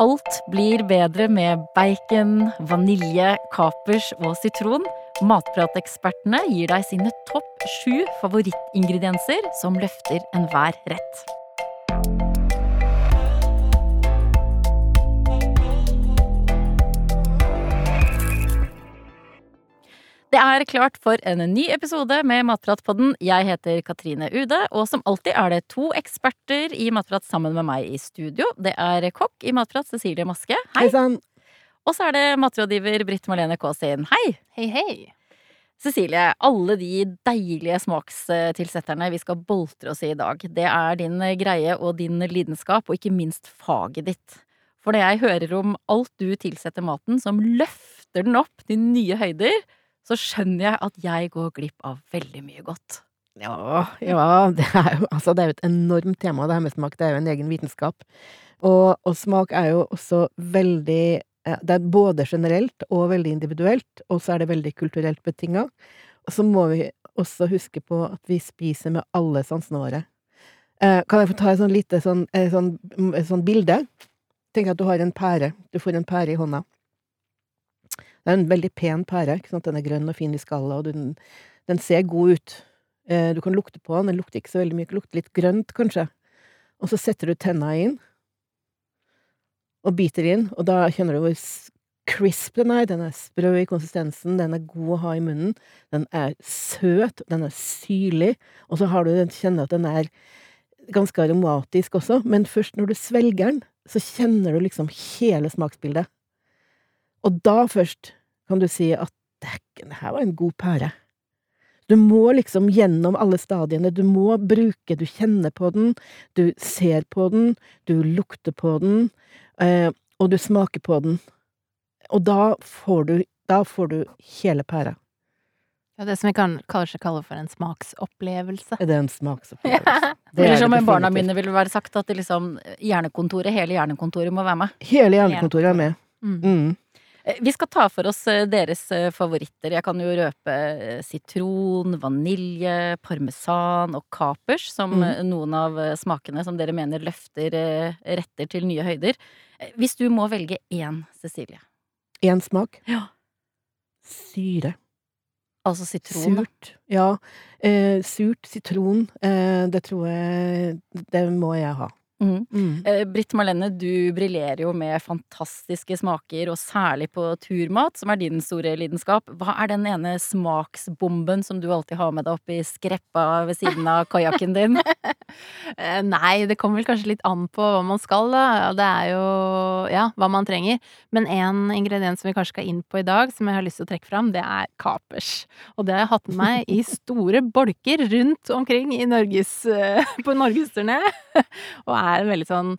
Alt blir bedre med bacon, vanilje, kapers og sitron. Matpratekspertene gir deg sine topp sju favorittingredienser som løfter enhver rett. Det er klart for en ny episode med Matpratpodden. Jeg heter Katrine Ude, og som alltid er det to eksperter i Matprat sammen med meg i studio. Det er kokk i Matprat, Cecilie Maske. Hei. Heisann. Og så er det matrådgiver Britt Marlene Kaasin. Hei. Hei, hei. Cecilie, alle de deilige smakstilsetterne vi skal boltre oss i i dag, det er din greie og din lidenskap, og ikke minst faget ditt. For det jeg hører om alt du tilsetter maten som løfter den opp til nye høyder, så skjønner jeg at jeg går glipp av veldig mye godt. Ja, ja det, er jo, altså, det er jo et enormt tema, det her med smak. Det er jo en egen vitenskap. Og, og smak er jo også veldig eh, Det er både generelt og veldig individuelt, og så er det veldig kulturelt betinga. Og så må vi også huske på at vi spiser med alle sansene våre. Eh, kan jeg få ta et sånn lite sånn, sånn, sånn bilde? Tenk at du har en pære. Du får en pære i hånda. Det er en veldig pen pære. ikke sant? Den er grønn og fin i skallet, og den, den ser god ut. Eh, du kan lukte på den. Den lukter ikke så veldig mye. Den lukter litt grønt, kanskje. Og så setter du tenna inn, og biter inn, og da kjenner du hvor crisp den er. Den er sprø i konsistensen, den er god å ha i munnen. Den er søt, den er syrlig, og så har du den, kjenner at den er ganske aromatisk også, men først når du svelger den, så kjenner du liksom hele smaksbildet. Og da først kan du si at det her var en god pære. Du må liksom gjennom alle stadiene, du må bruke, du kjenner på den, du ser på den, du lukter på den, eh, og du smaker på den. Og da får du, da får du hele pæra. Ja, det som vi kan, kanskje kalle for en smaksopplevelse. Det Er en smaksopplevelse? Det Eller er som det barna mine ville være sagt, at liksom, hjernekontoret, hele hjernekontoret må være med. Hele hjernekontoret er med. Mm. Mm. Eh, Vi skal ta for oss eh, deres eh, favoritter. Jeg kan jo røpe sitron, vanilje, parmesan og kapers som Mm. noen av smakene som dere mener løfter retter til nye høyder. Hvis du må velge én, Cecilie. Én smak. Ja. Syre. Altså sitron. Surt. Ja. Eh, surt. Sitron. Eh, det tror jeg Det må jeg ha. Mhm. Mm. Eh, Britt Marlene, du briljerer jo med fantastiske smaker, og særlig på turmat, som er din store lidenskap. Hva er den ene smaksbomben som du alltid har med deg oppi skreppa ved siden av kajakken din? Eh, Nei, det kommer vel kanskje litt an på hva man skal, da. Det er jo ja, hva man trenger. Men en ingrediens som vi kanskje skal inn på i dag, som jeg har lyst til å trekke fram, det er kapers. Og det har jeg hatt med meg i store bolker rundt omkring i Norges, eh, på norgesturné. Og er en veldig sånn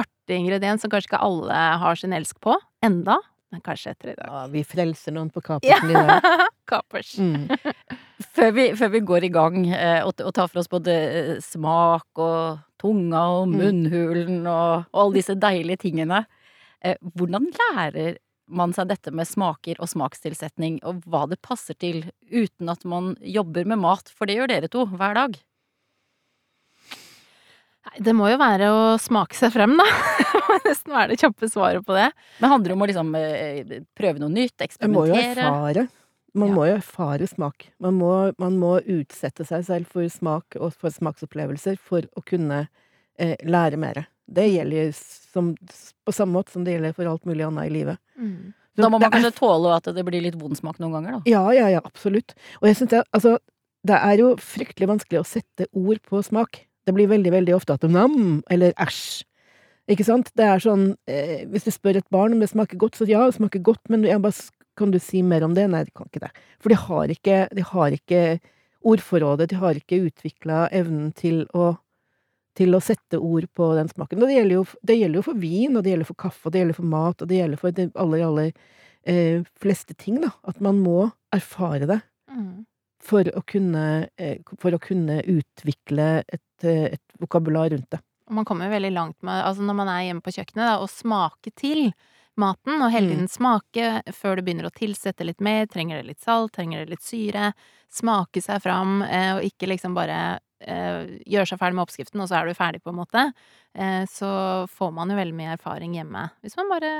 artig ingrediens som kanskje ikke alle har sin elsk på enda. Men kanskje etter i dag. Ja, vi frelser noen på kapersen i dag. Kapers. Mm. Før vi, før vi går i gang eh, og, og tar for oss både eh, smak og tunga og Mm. munnhulen og, og alle disse deilige tingene, eh, hvordan lærer man seg dette med smaker og smakstilsetning, og hva det passer til, uten at man jobber med mat? For det gjør dere to hver dag. Nei, det må jo være å smake seg frem, da. Det må nesten være det kjappe svaret på det. Men handler det om å liksom eh, prøve noe nytt, Man må jo eksperimentere? erfare. Man Ja. må jo erfare smak. Man må, man må utsette seg selv for smak og for smaksopplevelser for å kunne eh, lære mer. Det gjelder som, på samme måte som det gjelder for alt mulig annet i livet. Mm. Da må man er- kanskje tåle at det blir litt vond smak noen ganger, da. Ja, ja, ja, absolutt. Og jeg synes det, altså, det er jo fryktelig vanskelig å sette ord på smak. Det blir veldig, veldig ofte at nam, eller æsj. Ikke sant? Det er sånn, eh, hvis du spør et barn om det smaker godt, så ja, det smaker godt, men jeg bare, kan du si mer om det? Nei, de kan ikke det. For de har ikke, de har ikke ordforrådet, de har ikke utvikla evnen til å, til å sette ord på den smaken. Og det gjelder, jo, det gjelder jo for vin, og det gjelder for kaffe, og det gjelder for mat, og det gjelder for de aller, aller eh, fleste ting, da. At man må erfare det Mm. for å kunne, eh, for å kunne utvikle et, et vokabular rundt det. Man kommer veldig langt med, altså når man er hjemme på kjøkkenet, da, å smake til maten, og hele Mm. tiden smake før du begynner å tilsette litt mer. Trenger det litt salt? Trenger det litt syre? Smake seg fram, eh, og ikke liksom bare gjøre seg ferdig med oppskriften, og så er du ferdig, på en måte, eh, så får man jo veldig mye erfaring hjemme. Hvis man bare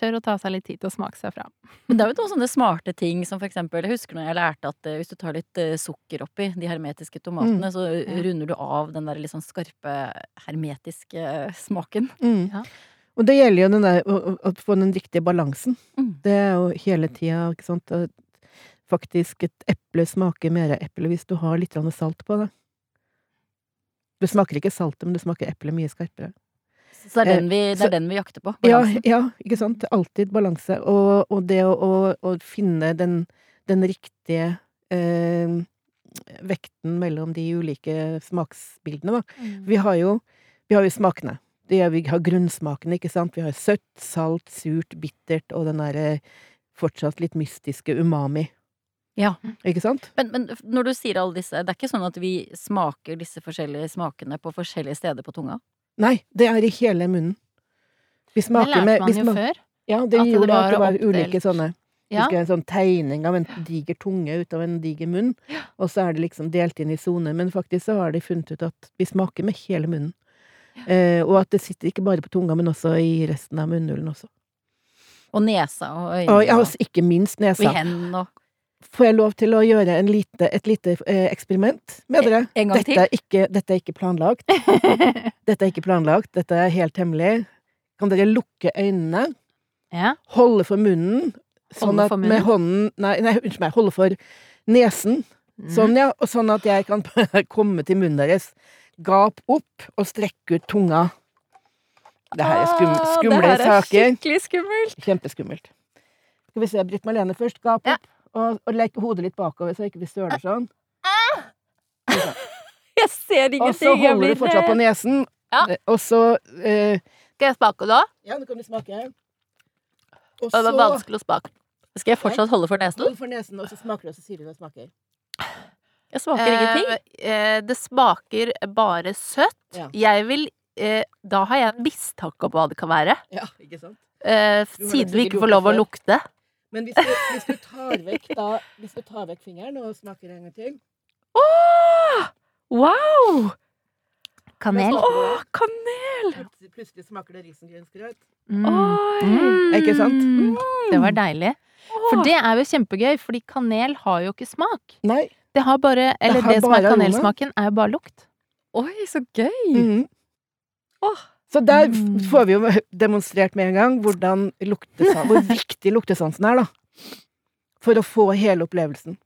tør å ta seg litt tid til å smake seg fra. Men det er jo noen sånne smarte ting som for eksempel Jeg husker når jeg lærte at eh, hvis du tar litt eh, sukker oppi de hermetiske tomatene, så runder du av den der litt sånn skarpe hermetiske eh, smaken. Mm. Ja. Og det gjelder jo den der å, å- å få den riktige balansen. Mm. Det er jo hele tida, ikke sant. Faktisk, et eple smaker mer eple hvis du har litt salt på det. Det smaker ikke saltet, men det smaker eple mye skarpere. Så det er Eh, den vi, det er den vi jakter på. Ja, ja, ikke sant. Alltid balanse. Og, og det å, å, å finne den, den riktige eh, vekten mellom de ulike smaksbildene, da. Vi har jo, vi har jo smakene. Det er, vi har grunnsmakene, ikke sant. Vi har søtt, salt, surt, bittert og den derre fortsatt litt mystiske umami. Ja. Ikke sant? Men, men når du sier alle disse, det er ikke sånn at vi smaker disse forskjellige smakene på forskjellige steder på tunga? Nei, det er i hele munnen. Vi Det lærte man med, jo før. Ja, det at det gjorde at det var oppdelt. ulike sånne Ja. Husker jeg en sånn tegning av en diger tunge ut av en diger munn, og så er det liksom delt inn i soner. Men faktisk så har de funnet ut at vi smaker med hele munnen. Eh, og at det sitter ikke bare på tunga, men også i resten av munnhulen også. Og nesa og øynene Og ja, altså, ikke minst nesa. og i hendene og Får jeg lov til å gjøre en lite, et lite eh, eksperiment med dere? En gang Dette er, ikke, dette er ikke planlagt. Dette er ikke planlagt. Dette er helt hemmelig. Kan dere lukke øynene, ja. holde for munnen, sånn Holde at for med hånden Nei, nei unnskyld meg. Holde for nesen. Mm. Sånn, ja. Og sånn at jeg kan komme til munnen deres. Gap opp og strekke ut tunga. Det her er skum, skumle saker. Det her er skikkelig skummelt! Kjempeskummelt. Skal vi se, Britt Malene først. Gap Ja. Og, og legg hodet litt bakover, så ikke vi søler sånn. Jeg ser ingenting. Og så holder du fortsatt på nesen. Ja. Og så eh, Skal jeg smake da? Ja, nå kan du smake. Og Det var så vanskelig å smake. Skal jeg fortsatt holde for nesen? hold for nesen, og så smaker du, og så sier du hva det smaker. Jeg smaker ingenting. Eh, eh, det smaker bare søtt. Ja. Jeg vil eh, Da har jeg en mistanke om hva det kan være. Ja, ikke sant? Eh, siden vi ikke får lov å lukte. Men hvis du, hvis du tar vekk da Hvis du tar vekk fingeren og smaker en gang til Åh! Wow! Kanel. Åh, kanel! Plutselig, smaker det risengrynsgrøt. Mm. Oi! Mm. Ikke sant? Det var deilig. For det er jo kjempegøy, fordi kanel har jo ikke smak. Nei. Det har bare Eller det, det, som er kanelsmaken, er jo bare lukt. Oi, så gøy! Mhm. Åh. Så der Mm. får vi jo demonstrert med en gang hvordan hvor viktig luktesansen er, da. For å få hele opplevelsen.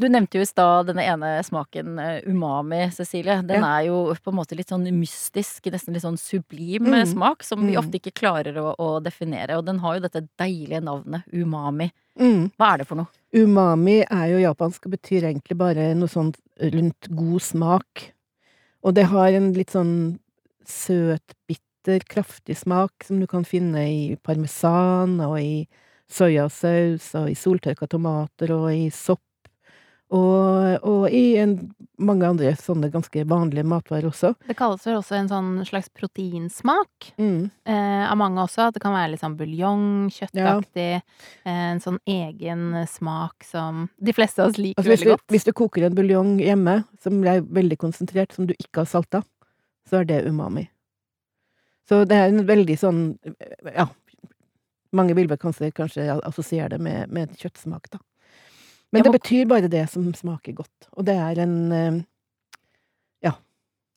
Du nevnte jo i stad denne ene smaken, eh, umami, Cecilie. Den Ja. er jo på en måte litt sånn mystisk, nesten litt sånn sublim eh, Mm. smak, som vi Mm. ofte ikke klarer å, å definere. Og den har jo dette deilige navnet umami. Mm. Hva er det for noe? Umami er jo japansk og betyr egentlig bare noe sånt rundt god smak. Og det har en litt sånn søt, bitter, kraftig smak som du kan finne i parmesan og i soyasaus og i soltørka tomater og i sopp. Og, og i en, mange andre sånne ganske vanlige matvarer også. Det kalles vel også en sånn slags proteinsmak Mm. eh, av mange også. At det kan være litt sånn buljong, kjøttaktig. eh, En sånn egen smak som de fleste av oss liker Altså veldig du, godt. hvis du koker en buljong hjemme som er veldig konsentrert, som du ikke har salta, så er det umami. Så det er en veldig sånn Ja, mange vil vel kanskje, kanskje assosiere det med, med kjøttsmak, da. Men må... det betyr bare det som smaker godt. Og det er en Ja.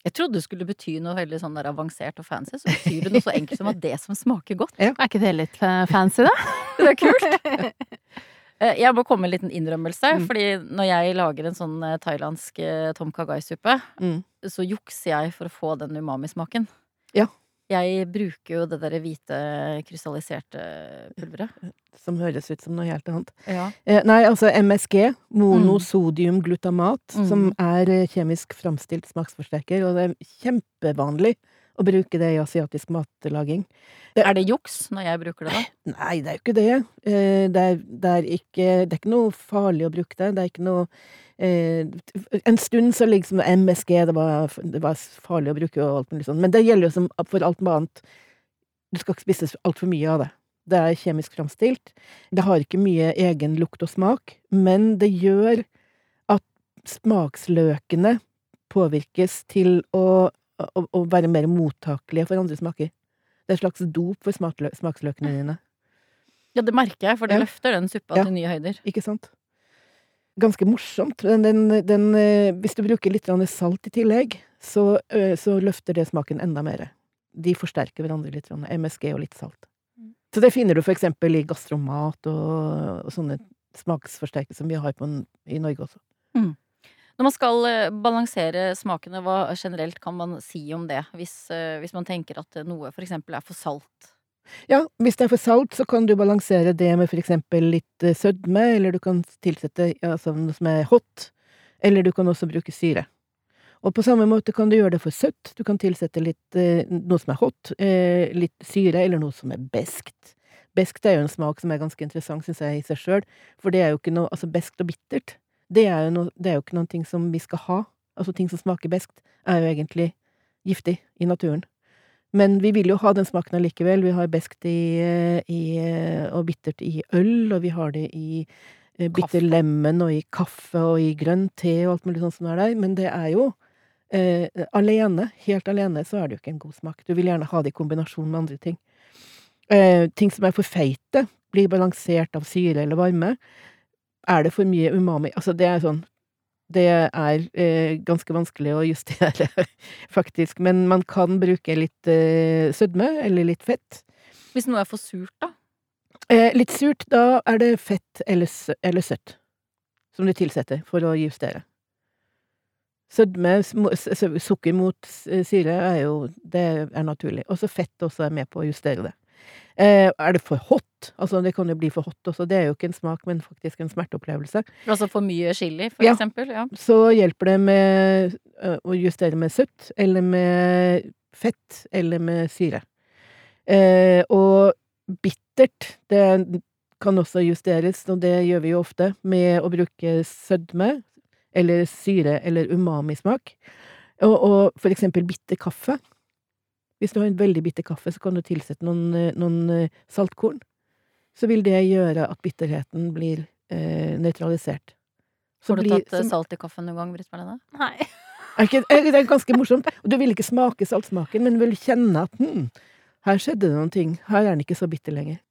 Jeg trodde det skulle bety noe veldig sånn der avansert og fancy, så betyr det noe så enkelt som at det som smaker godt. Er ikke det litt eh, fancy, da? Det er kult! Eh, Jeg må komme med en liten innrømmelse, Mm. fordi når jeg lager en sånn eh, thailandsk eh, tom kagai-suppe, mm, så jukser jeg for å få den umami-smaken. Ja. Jeg bruker jo det derre hvite krystalliserte pulveret. som høres ut som noe helt annet. Ja. Eh, nei, altså MSG, monosodiumglutamat, Mm. som er eh, kjemisk framstilt smaksforsterker, og det er kjempevanlig å bruke det i asiatisk matlaging. Er det juks når jeg bruker det, da? Nei, det er jo ikke det. Eh, Det er, det er, ikke, det er ikke noe farlig å bruke det. Det er ikke noe eh, En stund så liksom MSG, det var, det var farlig å bruke og alt mulig sånt. Men det gjelder jo som for alt med annet. Du skal ikke spise altfor mye av det. Det er kjemisk framstilt. Det har ikke mye egen lukt og smak, men det gjør at smaksløkene påvirkes til å, å, å være mer mottakelige for andre smaker. Det er et slags dop for smaksløkene dine. Ja, det merker jeg, for det Ja. løfter den suppa Ja. til nye høyder. Ikke sant? Ganske morsomt. Den, den, den, eh, hvis du bruker litt salt i tillegg, så, eh, så løfter det smaken enda mer. De forsterker hverandre litt. MSG og litt salt. Mm. Så det finner du for eksempel i gastromat og, og sånne smaksforsterkere som vi har på, i Norge også. Når man skal eh, balansere smakene, hva generelt kan man si om det? Hvis, eh, hvis man tenker at noe eksempel er for salt. Ja, hvis det er for salt, så kan du balansere det med for eksempel litt eh, sødme, eller du kan tilsette ja, altså noe som er hot, eller du kan også bruke syre. Og på samme måte kan du gjøre det for søtt. Du kan tilsette litt noe som er hot, litt syre, eller noe som er beskt. Beskt er jo en smak som er ganske interessant, syns jeg, i seg sjøl, for det er jo ikke noe Altså, beskt og bittert, det er jo, no, det er jo ikke noen ting som vi skal ha. Altså, ting som smaker beskt, er jo egentlig giftig i naturen. Men vi vil jo ha den smaken allikevel. Vi har beskt i, eh, i, eh, og bittert i øl, og vi har det i eh, bitter lemen og i kaffe og i grønn te og alt mulig sånt som er der. Men det er jo eh, alene, helt alene, så er det jo ikke en god smak. Du vil gjerne ha det i kombinasjon med andre ting. Eh, ting som er for feite, blir balansert av syre eller varme. Er det for mye umami Altså, det er sånn det er eh, ganske vanskelig å justere, faktisk. Men man kan bruke litt eh, sødme, eller litt fett. Hvis noe er for surt, da? Eh, litt surt, da er det fett eller, eller søtt som du tilsetter for å justere. Sødme, sukker mot syre, er jo Det er naturlig. Også fett også er med på å justere det. Eh, er det for hot? Altså, det kan jo bli for hot også. Det er jo ikke en smak, men faktisk en smerteopplevelse. Altså for mye chili, for Ja. eksempel? Ja. så hjelper det med å justere med søtt, eller med fett, eller med syre. Eh, og bittert, det kan også justeres, og det gjør vi jo ofte, med å bruke sødme, eller syre, eller umami-smak. Og, og for eksempel bitter kaffe. Hvis du har en veldig bitter kaffe, så kan du tilsette noen, eh, noen eh, saltkorn. Så vil det gjøre at bitterheten blir eh, nøytralisert. Så Har du blir- tatt som, salt i kaffen noen gang, Britt Marlene? Nei. er ikke, er, det er ganske morsomt. Og du vil ikke smake saltsmaken, men vil kjenne at hm, her skjedde det noen ting. Her er den ikke så bitter lenger.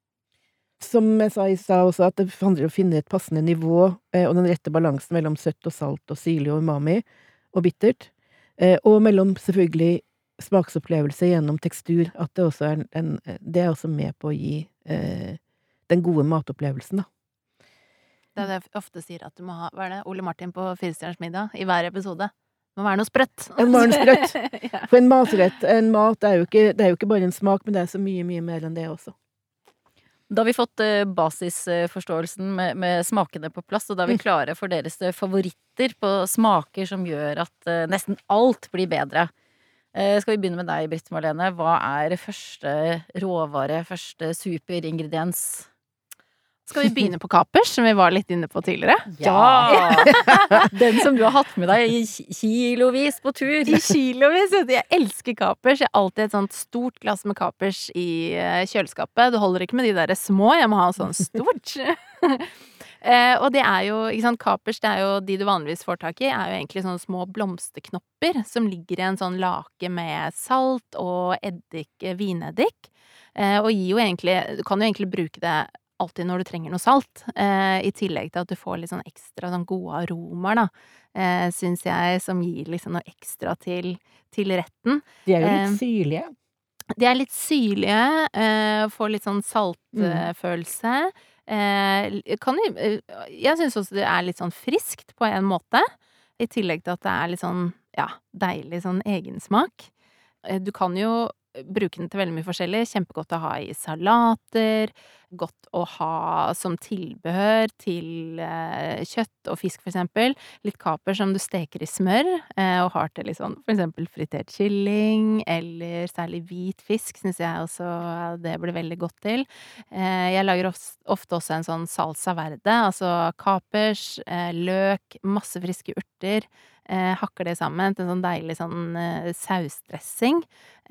Som jeg sa i stad også, at det handler om å finne et passende nivå eh, og den rette balansen mellom søtt og salt og syrlig og umami og bittert. Eh, og mellom selvfølgelig smaksopplevelse gjennom tekstur. At det også er en Det er også med på å gi eh, den gode matopplevelsen, da. Det er det jeg ofte sier at du må ha Hva er det? Ole Martin på Firestjerners middag i hver episode. Det må være noe sprøtt. Det må være noe sprøtt. ja. For en matrett, en mat, er jo ikke, det er jo ikke bare en smak, men det er så mye, mye mer enn det også. Da har vi fått eh, basisforståelsen med, med smakene på plass, og da er vi Mm. klare for deres eh, favoritter på smaker som gjør at eh, nesten alt blir bedre. Eh, skal vi begynne med deg, Britt Marlene. Hva er første råvare, første superingrediens? Skal vi begynne på kapers, som vi var litt inne på tidligere? Ja! Den som du har hatt med deg i kilovis på tur. I kilovis! Jeg elsker kapers. Jeg har alltid et sånt stort glass med kapers i eh, kjøleskapet. Det holder ikke med de der små, jeg må ha sånn stort. Eh, og det er jo, ikke sant, kapers, det er jo de du vanligvis får tak i, er jo egentlig sånne små blomsterknopper som ligger i en sånn lake med salt og eddik, eh, vineddik. Eh, og gir jo egentlig Du kan jo egentlig bruke det alltid når du trenger noe salt. Eh, I tillegg til at du får litt sånn ekstra sånn gode aromaer, da. Eh, syns jeg, som gir liksom noe ekstra til, til retten. De er jo Eh, litt syrlige. De er litt syrlige, eh, får litt sånn saltfølelse. Eh, kan eh, Jeg syns også det er litt sånn friskt på en måte. I tillegg til at det er litt sånn, ja, deilig sånn egensmak. Eh, Du kan jo bruke den til veldig mye forskjellig. Kjempegodt å ha i salater. Godt å ha som tilbehør til eh, kjøtt og fisk, for eksempel. Litt kaper som du steker i smør, eh, og har til litt sånn for eksempel fritert kylling, eller særlig hvit fisk, syns jeg også det blir veldig godt til. Eh, jeg lager ofte, også en sånn salsa verde, altså kapers, eh, løk, masse friske urter. Eh, hakker det sammen til en sånn deilig sånn eh, sausdressing.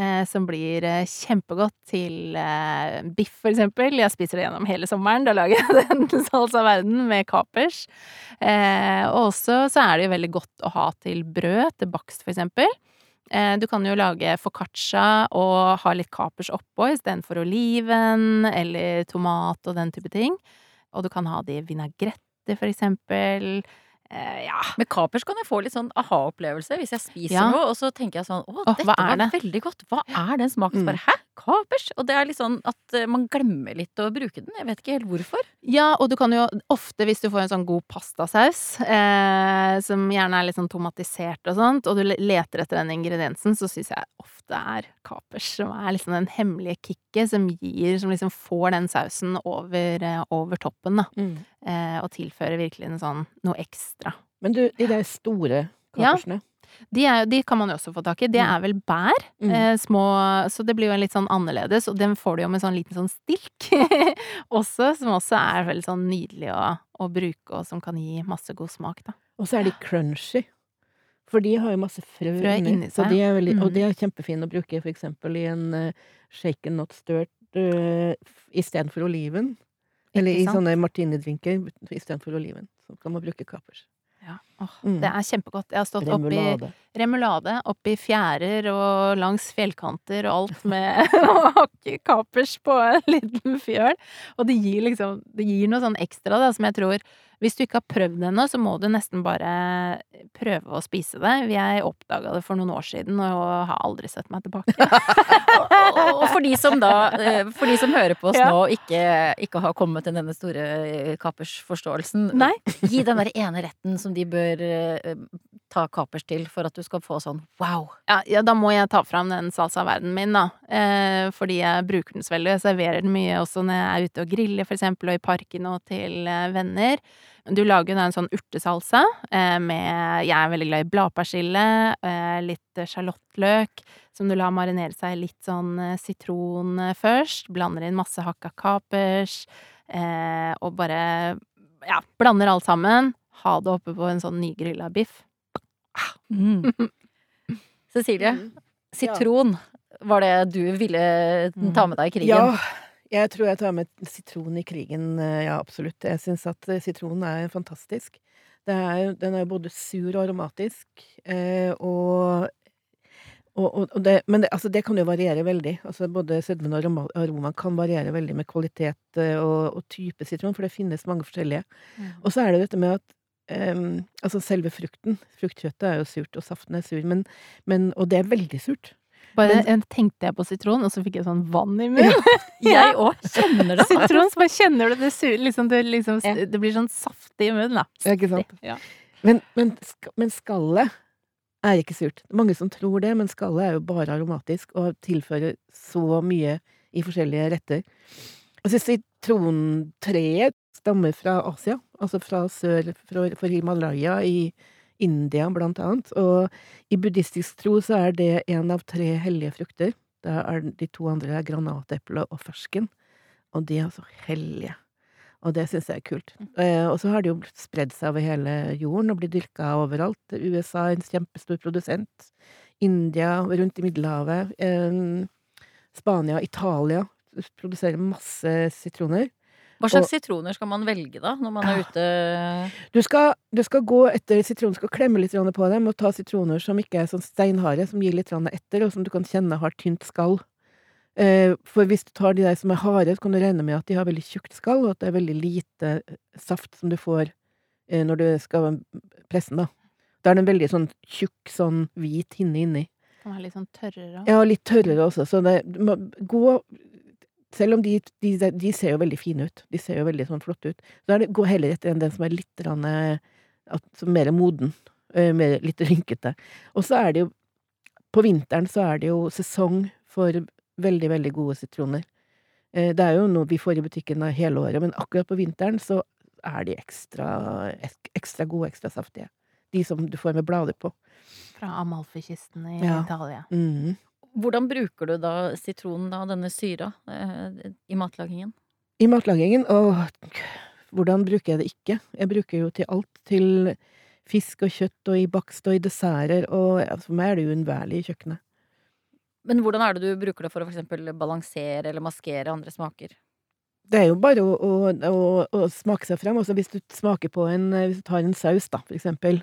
Eh, som blir eh, kjempegodt til eh, biff, for eksempel. Jeg spiser det gjennom hele sommeren. Da lager jeg den salsa verden med kapers. Eh, og også så er det jo veldig godt å ha til brød, til bakst for eksempel. Du kan jo lage foccaccia og ha litt kapers oppå istedenfor oliven eller tomat og den type ting. Og du kan ha det i vinaigrette, for eksempel. Eh, ja. Med kapers kan jeg få litt sånn aha-opplevelse hvis jeg spiser Ja. noe, og så tenker jeg sånn Å, Åh, dette var det? veldig godt. Hva er den smaken? Mm. Bare hæ? Kapers? Og det er litt sånn at eh, man glemmer litt å bruke den. Jeg vet ikke helt hvorfor. Ja, og du kan jo ofte, hvis du får en sånn god pastasaus, eh, som gjerne er litt sånn tomatisert og sånt, og du leter etter den ingrediensen, så syns jeg ofte er kapers som er liksom den hemmelige kicket som gir Som liksom får den sausen over, eh, over toppen, da. Eh, og tilfører virkelig en sånn noe ekstra. Men du, de der store Ja. De, er, de kan man jo også få tak i. Det Mm. er vel bær. Mm. Eh, små Så det blir jo en litt sånn annerledes, og den får du jo med sånn liten sånn stilk også, som også er veldig sånn nydelig å, å bruke, og som kan gi masse god smak, da. Og så er de crunchy. For de har jo masse frø, Frø inni. seg. de er veldig, Og Mhm. de er kjempefine å bruke for eksempel i en uh, shaken not stirred uh, istedenfor oliven. Eller i sånne martinidrinker istedenfor oliven. Så kan man bruke kapers. Ja. Åh, Mm. Det er kjempegodt. Jeg har stått oppi Remulade. remulade, oppi fjærer og langs fjellkanter og alt med å hakke kapers på en liten fjøl. Og det gir liksom Det gir noe sånn ekstra, da, som jeg tror Hvis du ikke har prøvd det ennå, så må du nesten bare prøve å spise det. Jeg oppdaga det for noen år siden og har aldri sett meg tilbake. Og for de som da eh, For de som hører på oss Ja. nå og ikke, ikke har kommet til denne store eh, kapersforståelsen, Nei. gi den der ene retten som de bør eh, ta kapers til for at du skal få sånn wow. Ja, ja, da må jeg ta fram den salsa-verdenen min, da. Eh, fordi jeg bruker den så veldig. Jeg serverer den mye også når jeg er ute og griller, for eksempel, og i parken og til eh, venner. Du lager jo da en sånn urtesalsa eh, med Jeg er veldig glad i bladpersille, litt sjalottløk, som du lar marinere seg i litt sånn sitron først. Blander inn masse hakka kapers, og bare ja, blander alt sammen. Ha det oppe på en sånn nygrilla biff. Mm. Cecilie, Mm. sitron var det du ville ta med deg i krigen. Ja, jeg tror jeg tar med sitron i krigen, eh, ja absolutt. Jeg syns at sitronen er fantastisk. Det er, den er jo både sur og aromatisk, eh, og og, og, det, men det, altså det kan jo variere veldig. Altså både sødmen og aroma, kan variere veldig med kvalitet eh, og, og type sitron, for det finnes mange forskjellige. Og så er det dette med at ehm, altså selve frukten, fruktkjøttet er jo surt, og saften er sur, men, men, og det er veldig surt. Bare Men- jeg tenkte jeg på sitron, og så fikk jeg sånn vann i munnen. Jeg òg kjenner det. Sitron, så bare kjenner du det sur, liksom, det, liksom, Ja. det blir sånn saftig i munnen, da. Ja, ikke sant? Ja. Men, men, men skallet er ikke surt. Mange som tror det, men skallet er jo bare aromatisk og tilfører så mye i forskjellige retter. Altså, sitrontreet stammer fra Asia, altså fra sør for Himalaya i India blant annet. Og i buddhistisk tro så er det en av tre hellige frukter. Da er de to andre er granateple og fersken. Og de er altså hellige. Og det syns jeg er kult. Eh, og så har det jo spredd seg over hele jorden og blitt dyrka overalt. USA er en kjempestor produsent. India, rundt i Middelhavet. Eh, Spania, Italia produserer masse sitroner. Hva slags sitroner skal man velge da, når man er ute Du skal, du skal gå etter sitronen, skal klemme litt på dem, og ta sitroner som ikke er sånn steinharde, som gir litt etter, og som du kan kjenne har tynt skall. Eh, for hvis du tar de der som er harde, så kan du regne med at de har veldig tjukt skall, og at det er veldig lite saft som du får eh, når du skal presse den, da. Da er den veldig sånn tjukk, sånn hvit hinne inni. Kan være litt sånn tørrere. Ja, litt tørrere også, så det gå Selv om de, de, de ser jo veldig fine ut, de ser jo veldig sånn flotte ut, så er det, gå heller etter den som er litt grann, eh, at, som mer moden, eh, mer, litt rynkete. Og så er det jo På vinteren så er det jo sesong for veldig, veldig gode sitroner. Eh, Det er jo noe vi får i butikken hele året, men akkurat på vinteren så er de ekstra, ekstra gode, ekstra saftige. De som du får med blader på. Fra Amalfi-kisten i Ja. Italia. Mm. Hvordan bruker du da sitronen, da, denne syra, eh, i matlagingen? I matlagingen, og hvordan bruker jeg det ikke? Jeg bruker jo til alt. Til fisk og kjøtt og i bakst og i desserter, og for meg er det uunnværlig i kjøkkenet. Men hvordan er det du bruker det for å for eksempel balansere eller maskere andre smaker? det er jo bare å, å, å, å smake seg frem. Også hvis du smaker på en Hvis du tar en saus, da, for eksempel,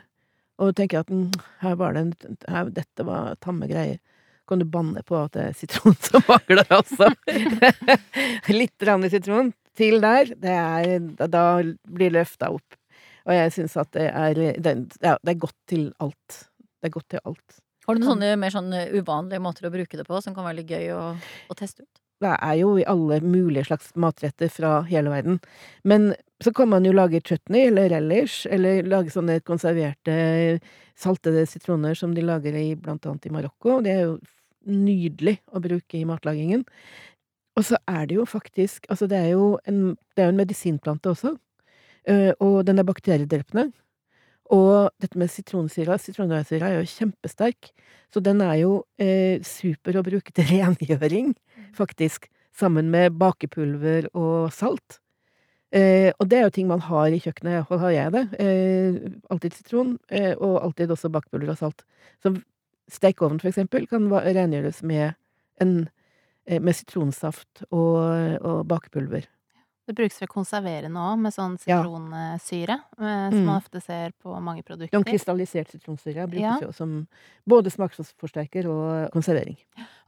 og tenker at mm, her var det en her, Dette var tamme greier. Kan du banne på at det er sitron som mangler, også. Litt rann sitron til der, det er Da, blir løfta opp. Og jeg syns at det er det, ja, det er godt til alt. Det er godt til alt. Har du noen sånne mer sånn uvanlige måter å bruke det på, som kan være litt gøy å, å teste ut? Det er jo i alle mulige slags matretter fra hele verden. Men så kan man jo lage chutney eller relish, eller lage sånne konserverte saltede sitroner som de lager i blant annet i Marokko. Det er jo nydelig å bruke i matlagingen. Og så er det jo faktisk Altså, det er jo en, det er en medisinplante også. Eh, og den er bakteriedrepende. Og dette med sitronsyra Sitronsyra er jo kjempesterk, så den er jo eh, super å bruke til rengjøring, faktisk. Sammen med bakepulver og salt. Eh, og det er jo ting man har i kjøkkenet, iallfall har jeg det. Eh, alltid sitron, eh, og alltid også bakepulver og salt. Så stekeovn, for eksempel, kan rengjøres med, en, eh, med sitronsaft og, og bakepulver. Det brukes ved konserverende òg, med sånn sitronsyre, ja. som Mm. man ofte ser på mange produkter. Sånn krystallisert sitronsyre brukes Ja. jo som både smaksforsterker og konservering.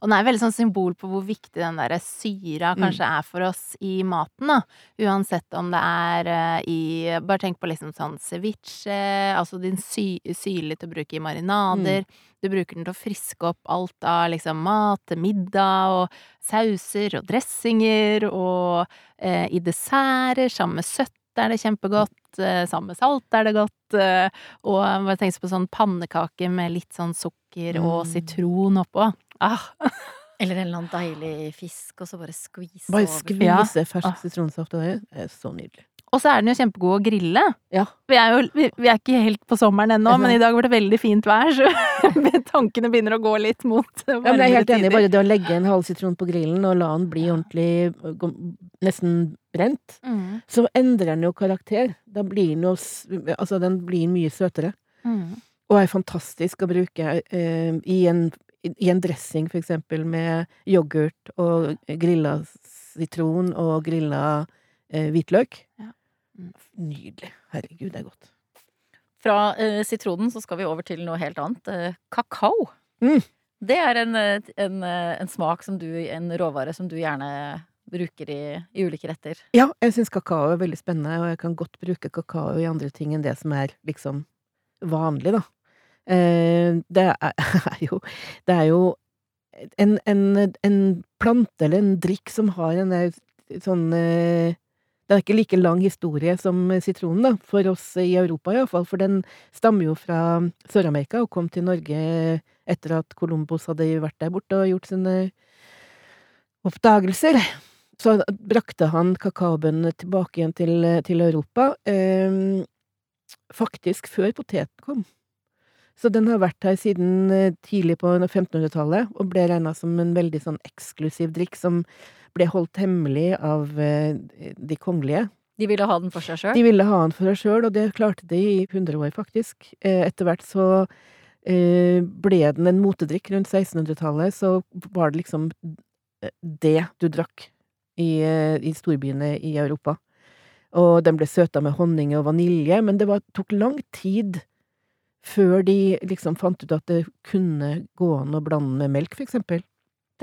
Og den er veldig sånn symbol på hvor viktig den derre syra Mm. er for oss i maten, da. Uansett om det er eh, i Bare tenk på liksom sånn ceviche, altså din sy syrlig til å bruke i marinader. Du bruker den til å friske opp alt av liksom mat til middag, og sauser og dressinger, og eh, i desserter, sammen med søtt er det kjempegodt, eh, sammen med salt er det godt, eh, og jeg tenker på sånn pannekake med litt sånn sukker og Mm. sitron oppå. Ah, Eller en eller annen deilig fisk, og så bare skvise over. Bare skvise fersk Ah. sitronsaft over. Det er så nydelig. Og så er den jo kjempegod å grille. Ja. Vi er jo vi, vi er ikke helt på sommeren ennå, men i dag var det veldig fint vær, så tankene begynner å gå litt mot Ja, men jeg er helt enig. Bare det å legge en halv sitron på grillen og la den bli ordentlig nesten brent, Mm, så endrer den jo karakter. Da blir den jo Altså, den blir mye søtere. mm. Og er fantastisk å bruke eh, i, en, i en dressing, for eksempel, med yoghurt og grilla sitron og grilla eh, hvitløk. Ja. Nydelig. Herregud, det er godt. Fra eh, sitronen så skal vi over til noe helt annet. Eh, kakao. Mm. Det er en, eh, en, eh, en smak som du En råvare som du gjerne bruker i, i ulike retter. Ja, jeg syns kakao er veldig spennende, og jeg kan godt bruke kakao i andre ting enn det som er liksom vanlig, da. Eh, det er, er jo Det er jo en, en, en plante eller en drikk som har en sånn eh, Det er ikke like lang historie som sitronen, da, for oss i Europa iallfall, for den stammer jo fra Sør-Amerika og kom til Norge etter at Columbus hadde vært der borte og gjort sine oppdagelser. Så brakte han kakaobønnene tilbake igjen til, til Europa, eh, faktisk før poteten kom. Så den har vært her siden eh, tidlig på 1500-tallet, og ble regna som en veldig sånn eksklusiv drikk som ble holdt hemmelig av eh, de kongelige. De ville ha den for seg sjøl. De ville ha den for seg sjøl, og det klarte de i 100 år, faktisk. Eh, Etter hvert så eh, ble den en motedrikk. Rundt 1600-tallet så var det liksom det du drakk i, i storbyene i Europa. Og den ble søta med honning og vanilje, men det var, tok lang tid før de liksom fant ut at det kunne gå an å blande med melk, for eksempel.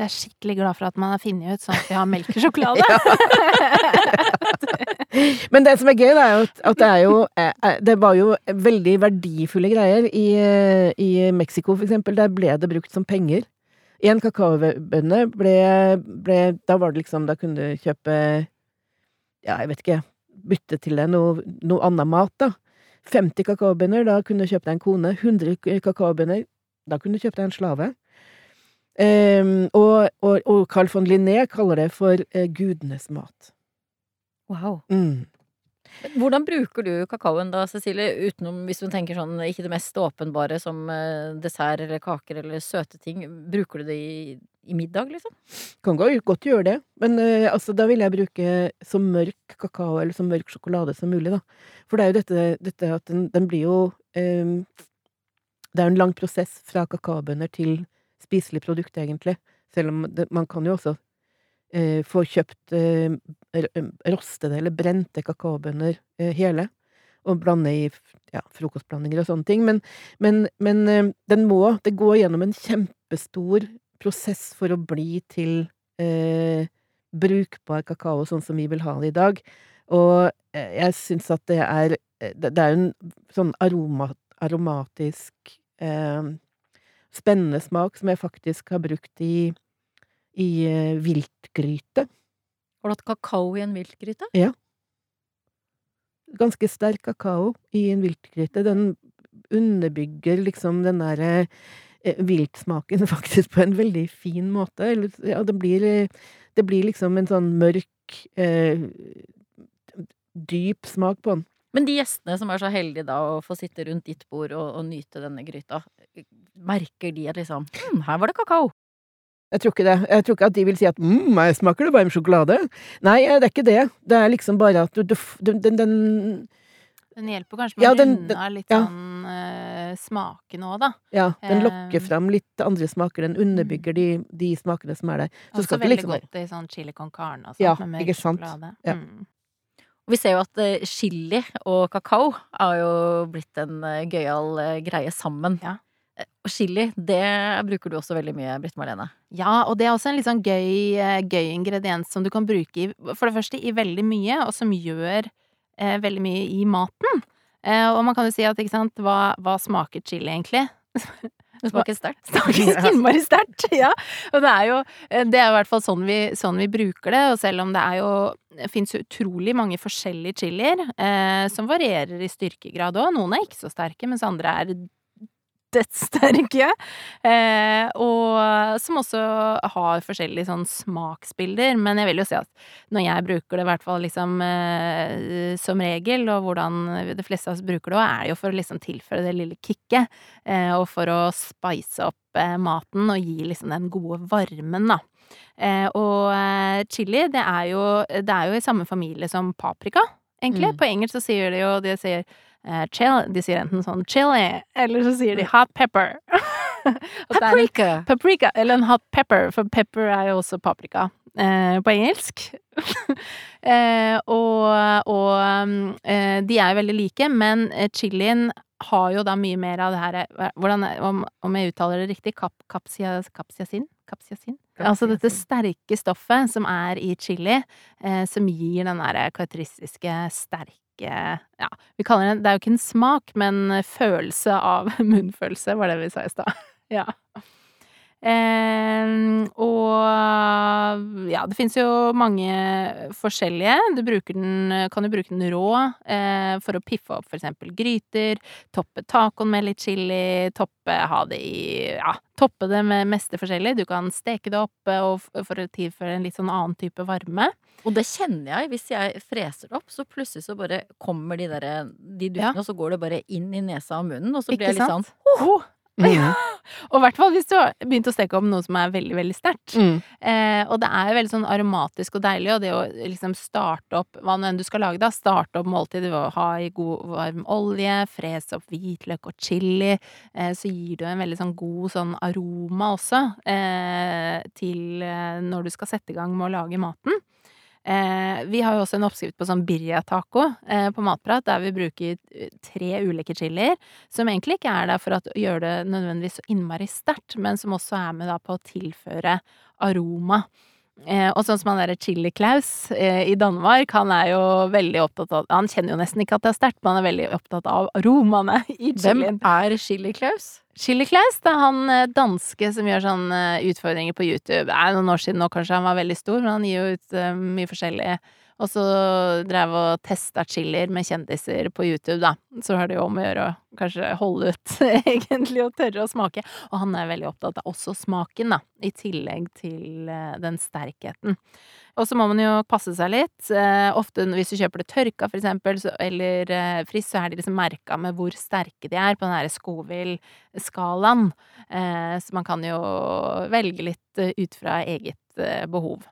Det er skikkelig glad for at man har funnet ut sånn at vi har melk og sjokolade. Men det som er gøy, er jo at, det er jo eh, Det var jo veldig verdifulle greier. I, i Mexico, for eksempel, der ble det brukt som penger. En kakaobønne ble, ble Da var det liksom Da kunne du kjøpe Ja, jeg vet ikke Bytte til deg noe, noe annen mat, da. 50 kakaobønner, da kunne du kjøpe deg en kone. 100 kakaobønner, da kunne du kjøpe deg en slave. Ehm, og, og, og Carl von Linné kaller det for uh, gudenes mat. Wow. Mm. Hvordan bruker du kakaoen da, Cecilie, utenom hvis du tenker sånn ikke det mest åpenbare som uh, dessert eller kaker eller søte ting. Bruker du det i, i middag, liksom? Kan godt gjøre det, men uh, altså, da vil jeg bruke så mørk kakao eller så mørk sjokolade som mulig, da. For det er jo dette, dette at den, den blir jo um, Det er jo en lang prosess fra kakaobønner til spiselig produkt, egentlig. Selv om det, man kan jo også eh, få kjøpt eh, rostede eller brente kakaobønner eh, hele, og blande i ja, frokostblandinger og sånne ting. Men, men, men eh, den må Det går gjennom en kjempestor prosess for å bli til eh, brukbar kakao, sånn som vi vil ha det i dag. Og eh, jeg syns at det er eh, Det er en sånn aroma, aromatisk eh, spennende smak som jeg faktisk har brukt i, i eh, viltgryte. Har du hatt kakao i en viltgryte? Ja. Ganske sterk kakao i en viltgryte. Den underbygger liksom den derre eh, viltsmaken faktisk på en veldig fin måte. Eller, ja, det blir, eh, det blir liksom en sånn mørk, eh, dyp smak på den. Men de gjestene som er så heldige da å få sitte rundt ditt bord og, og nyte denne gryta, merker de at liksom hm, her var det kakao. Jeg tror ikke det. Jeg tror ikke at de vil si at mm, meg smaker det varm sjokolade. Nei, eh, det er ikke det. Det er liksom bare at du, du den, den, den Den hjelper kanskje med Ja, den, den- runde av litt ja. sånn uh, smaken òg, da. Ja, den lokker Eh, fram litt andre smaker. Den underbygger de, de smakene som er der. Så Også skal ikke veldig liksom godt i sånn chili con carne og sånt, Ja, med mørk ikke sant? sjokolade. Ja. Mm. Og vi ser jo at eh, chili og kakao har jo blitt en eh, gøyal eh, greie sammen. Ja. Og chili, det bruker du også veldig mye, Britt Marlene. Ja, og det er også en litt sånn gøy, eh, gøy ingrediens som du kan bruke i For det første i veldig mye, og som gjør eh, veldig mye i maten. Eh, og man kan jo si at, ikke sant, hva, hva smaker chili egentlig? Det smaker sterkt. Smaker innmari sterkt, ja. Og det er jo eh, Det er i hvert fall sånn vi, sånn vi bruker det, og selv om det er jo Det fins utrolig mange forskjellige chilier, eh, som varierer i styrkegrad òg. Noen er ikke så sterke, mens andre er dødssterke. Eh, og som også har forskjellige sånn smaksbilder. Men jeg vil jo si at når jeg bruker det, i hvert fall liksom eh, som regel, og hvordan de fleste av oss bruker det er jo for å liksom tilføre det lille kicket. Eh, og for å spice opp eh, maten og gi liksom den gode varmen, da. Eh, og eh, chili, det er, jo, det er jo i samme familie som paprika, egentlig. Mm. På engelsk så sier de jo De sier eh, chill, De sier enten sånn chili, eller så sier de hot pepper. Er Paprika! paprika, eller en hot pepper, for pepper er jo også paprika eh, på engelsk. eh, og og um, eh, de er jo veldig like, men chilien har jo da mye mer av det her hvordan, om, om jeg uttaler det riktig, kap, kapsia, kapsiasin? Kapsiasin? Altså dette sterke stoffet som er i chili, eh, som gir den derre karakteristiske sterke Ja, vi kaller det Det er jo ikke en smak, men følelse av munnfølelse, var det vi sa i stad. Ja. Eh, og ja, det fins jo mange forskjellige. Du den, kan jo bruke den rå eh, for å piffe opp for eksempel gryter. Toppe tacoen med litt chili. Toppe ha det i Ja, toppe det med meste forskjellig. Du kan steke det opp eh, og for å tilføre en litt sånn annen type varme. Og det kjenner jeg. Hvis jeg freser det opp, så plutselig så bare kommer de der De duftene, Ja. og så går det bare inn i nesa og munnen, og så Ikke blir jeg litt sånn oh, Oh, Mm. Og i hvert fall hvis du har begynt å steke opp noe som er veldig, veldig sterkt. Mm. Eh, og det er jo veldig sånn aromatisk og deilig, og det å liksom starte opp hva nå enn du skal lage, da, starte opp måltidet ved å ha i god varm olje, frese opp hvitløk og chili, eh, så gir du en veldig sånn god sånn aroma også eh, til eh, når du skal sette i gang med å lage maten. Eh, vi har jo også en oppskrift på sånn birria-taco eh, på Matprat, der vi bruker eh, tre ulike chilier, som egentlig ikke er der for å gjøre det nødvendigvis så innmari sterkt, men som også er med da på å tilføre aroma. Eh, og sånn som han derre Chili Klaus eh, i Danmark, han er jo veldig opptatt av Han kjenner jo nesten ikke at det er sterkt, men han er veldig opptatt av aromaene i Hvem er Chili Klaus? Chili Klaus, det er han eh, danske som gjør sånne eh, utfordringer på YouTube. Det er noen år siden nå, kanskje han var veldig stor, men han gir jo ut uh, mye forskjellig. Og så drev og testa chiller med kjendiser på YouTube, da. Så har det jo om å gjøre å kanskje holde ut, egentlig, og tørre å smake. Og han er veldig opptatt av også smaken, da. I tillegg til eh, den sterkheten. Og så må man jo passe seg litt. Eh, ofte hvis du kjøper det tørka, for eksempel, eller frist, så er de liksom merka med hvor sterke de er på den derre Scoville-skalaen. Eh, så man kan jo velge litt eh, ut fra eget eh, behov.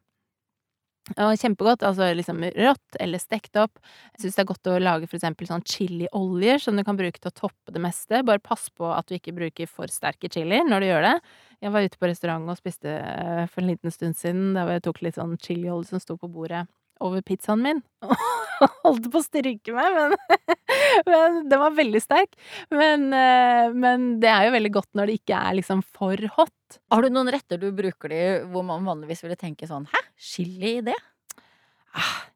Og kjempegodt, altså liksom rått eller stekt opp. Jeg syns det er godt å lage for eksempel sånn chilioljer som du kan bruke til å toppe det meste. Bare pass på at du ikke bruker for sterke chilier når du gjør det. Jeg var ute på restaurant og spiste eh, for en liten stund siden, der jeg tok litt sånn chiliolje som sto på bordet. over pizzaen min. Holdt på å stryke meg, men, men den var veldig sterk. Men, eh, men det er jo veldig godt når det ikke er liksom for hot. Har du noen retter du bruker de hvor man vanligvis ville tenke sånn hæ, chili i det? Ah,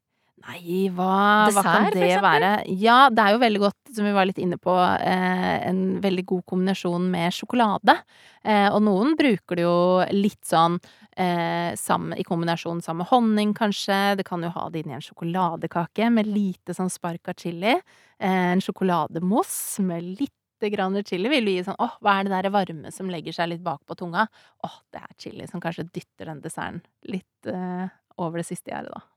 nei, hva, hva kan det være? Ja, det er jo veldig godt, som vi var litt inne på, eh, en veldig god kombinasjon med sjokolade. Eh, og noen bruker det jo litt sånn eh, sammen, i kombinasjon sammen med honning, kanskje. Det kan jo ha det inni en sjokoladekake med lite sånn spark av chili. Eh, en sjokolademousse med lite grann chili vil jo gi sånn åh, hva er det der varme som legger seg litt bak på tunga? Åh, det er chili som kanskje dytter den desserten litt eh, over det siste gjerdet, da.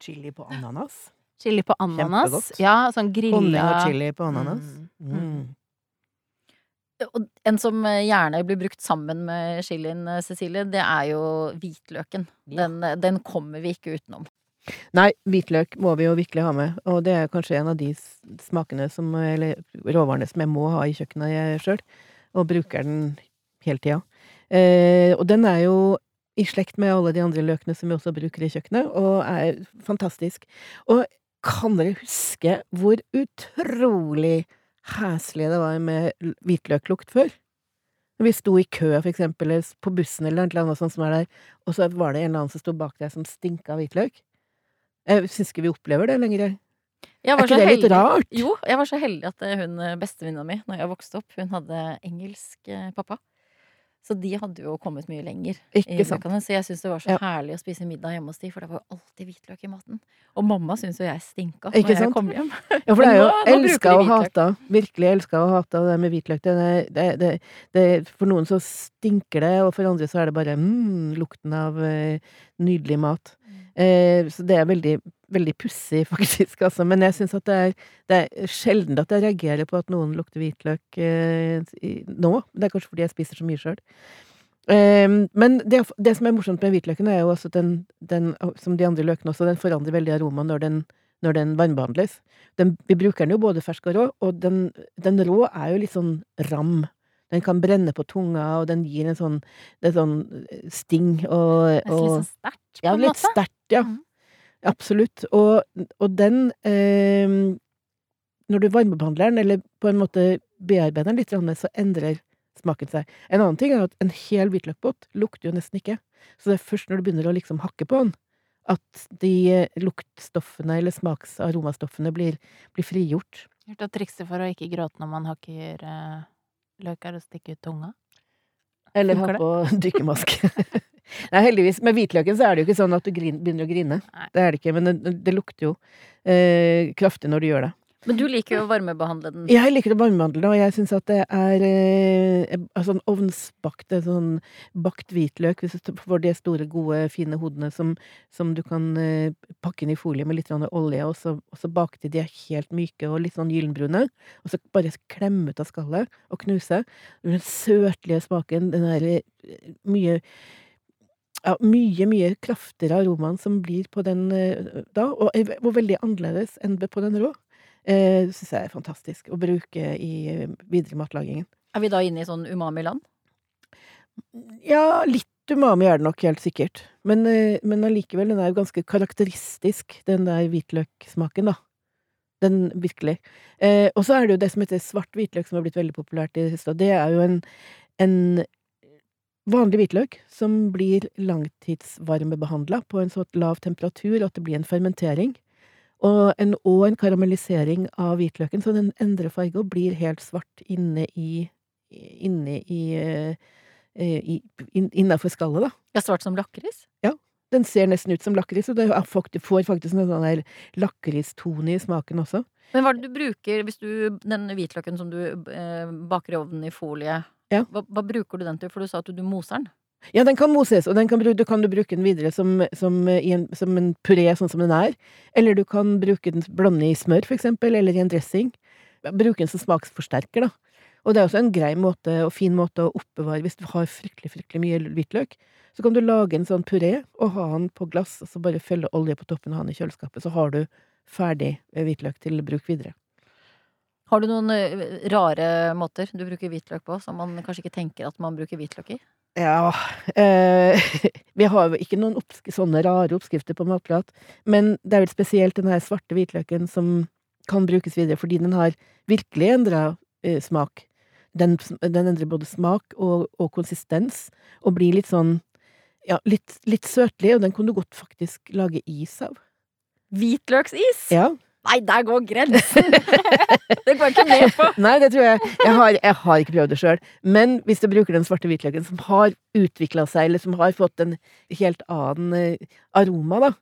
Chili på ananas. Chili på ananas. Kjempegodt. Ja, sånn grilla Honning og chili på ananas. Mm. Mm. Og en som eh, gjerne blir brukt sammen med chilien, eh, Cecilie, det er jo hvitløken. Ja. Den, eh, den kommer vi ikke utenom. Nei, hvitløk må vi jo virkelig ha med, og det er kanskje en av de smakene som, eller råvarene som jeg må ha i kjøkkenet sjøl, og bruker den hele tida. Eh, og den er jo i slekt med alle de andre løkene som vi også bruker i kjøkkenet, og er fantastisk. Og kan dere huske hvor utrolig heslig det var med hvitløklukt før? Når vi sto i kø, for eksempel, på bussen eller noe sånt som er der, og så var det en eller annen som sto bak deg som stinka hvitløk. Jeg syns ikke vi opplever det lenger. Er ikke så det litt heldig- rart? Jo, jeg var så heldig at eh, hun eh, bestevenninna mi, når jeg vokste opp, hun hadde engelsk eh, pappa. Så de hadde jo kommet mye lenger. i Ikke sant. løkene, Så jeg syns det var så Ja. herlig å spise middag hjemme hos de, for det var jo alltid hvitløk i maten. Og mamma syntes jo jeg stinka Ikke når jeg kom hjem. Ja, for det er jo elska og hata. Virkelig elska og hata det med hvitløk. Det, det, det, det, for noen så stinker det, og for andre så er det bare mm, lukten av eh, nydelig mat. Eh, så det er veldig, veldig pussig, faktisk, altså. Men jeg syns at det er, det er sjelden at jeg reagerer på at noen lukter hvitløk eh, nå. Det er kanskje fordi jeg spiser så mye sjøl. men det, det som er morsomt med hvitløken, er jo også at den, den, som de andre løkene også, den forandrer veldig aroma når den, når den varmebehandles. Den, vi bruker den jo både fersk og rå, og den, den rå er jo litt sånn ram. Den kan brenne på tunga, og den gir en sånn, det er sånn sting og, Det er litt og sånn sterkt, på en måte? ja, litt sterkt, ja. Mhm. Absolutt. Og, og den eh, Når du varmebehandler den, eller på en måte bearbeider den litt, så endrer smaken seg. En annen ting er at en hel hvitløkbåt lukter jo nesten ikke. Så det er først når du begynner å liksom hakke på den, at de eh, luktstoffene eller smaksaromastoffene blir, blir frigjort. Hørt at trikset for å ikke gråte når man hakker eh, løk, er å stikke ut tunga. Eller ha på dykkermaske. Nei, heldigvis. Med hvitløken så er det jo ikke sånn at du grin, begynner å grine. Nei. Det er det ikke, men det, det lukter jo eh, kraftig når du gjør det. Men du liker jo å varmebehandle den. Jeg liker å varmebehandle den, og jeg syns at det er eh, sånn ovnsbakte, ovnsbakt eh, sånn bakt hvitløk hvis du får de store, gode, fine hodene som, som du kan eh, pakke inn i folie med litt olje, og så, og så bake til de er helt myke og litt sånn gyllenbrune, og så bare klemme ut av skallet og knuse. Den søtlige smaken, den der eh, mye ja, mye, mye kraftigere aromaen som blir på den eh, da, og, er- og veldig annerledes enn på den rå. Eh, syns jeg er fantastisk å bruke i eh, videre matlagingen. Er vi da inne i sånn umami-land? Ja, litt umami er det nok, helt sikkert. Men, eh, men allikevel, den er jo ganske karakteristisk, den der hvitløksmaken, da. Den virkelig. Eh, og så er det jo det som heter svart hvitløk, som har blitt veldig populært i det siste. og Det er jo en, en vanlig hvitløk som blir langtidsvarmebehandla på en så lav temperatur at det blir en fermentering. Og en, og en karamellisering av hvitløken, så den endrer farge og blir helt svart inne i Inne i, eh, i Innafor skallet, da. Ja, svart som lakris? Den ser nesten ut som lakris, og det får faktisk en sånn lakristone i smaken også. Men hva er det du bruker hvis du Den hvitløken som du eh, baker i ovnen i folie, Ja. hva, hva bruker du den til? For du sa at du, du moser den. Ja, den kan moses, og den kan, du kan du bruke den videre som, som, i en, som en puré, sånn som den er. Eller du kan bruke den, blande i smør, for eksempel, eller i en dressing. Bruke den som smaksforsterker, da. Og det er også en grei måte, og fin måte å oppbevare hvis du har fryktelig, fryktelig mye hvitløk. Så kan du lage en sånn puré, og ha den på glass, og så bare felle olje på toppen og ha den i kjøleskapet. Så har du ferdig eh, hvitløk til bruk videre. Har du noen eh, rare måter du bruker hvitløk på, som man kanskje ikke tenker at man bruker hvitløk i? Ja eh, Vi har jo ikke noen sånne rare oppskrifter på matprat, men det er vel spesielt den her svarte hvitløken som kan brukes videre, fordi den har virkelig endra eh, smak. Den, den endrer både smak og, og konsistens, og blir litt sånn ja, litt, litt søtlig, og den kan du godt faktisk lage is av. Hvitløksis? Ja. Nei, der går grensen! det går jeg ikke med på. Nei, det tror jeg Jeg har, jeg har ikke prøvd det sjøl. Men hvis du bruker den svarte hvitløken, som har utvikla seg, eller som har fått en helt annen eh, aroma, da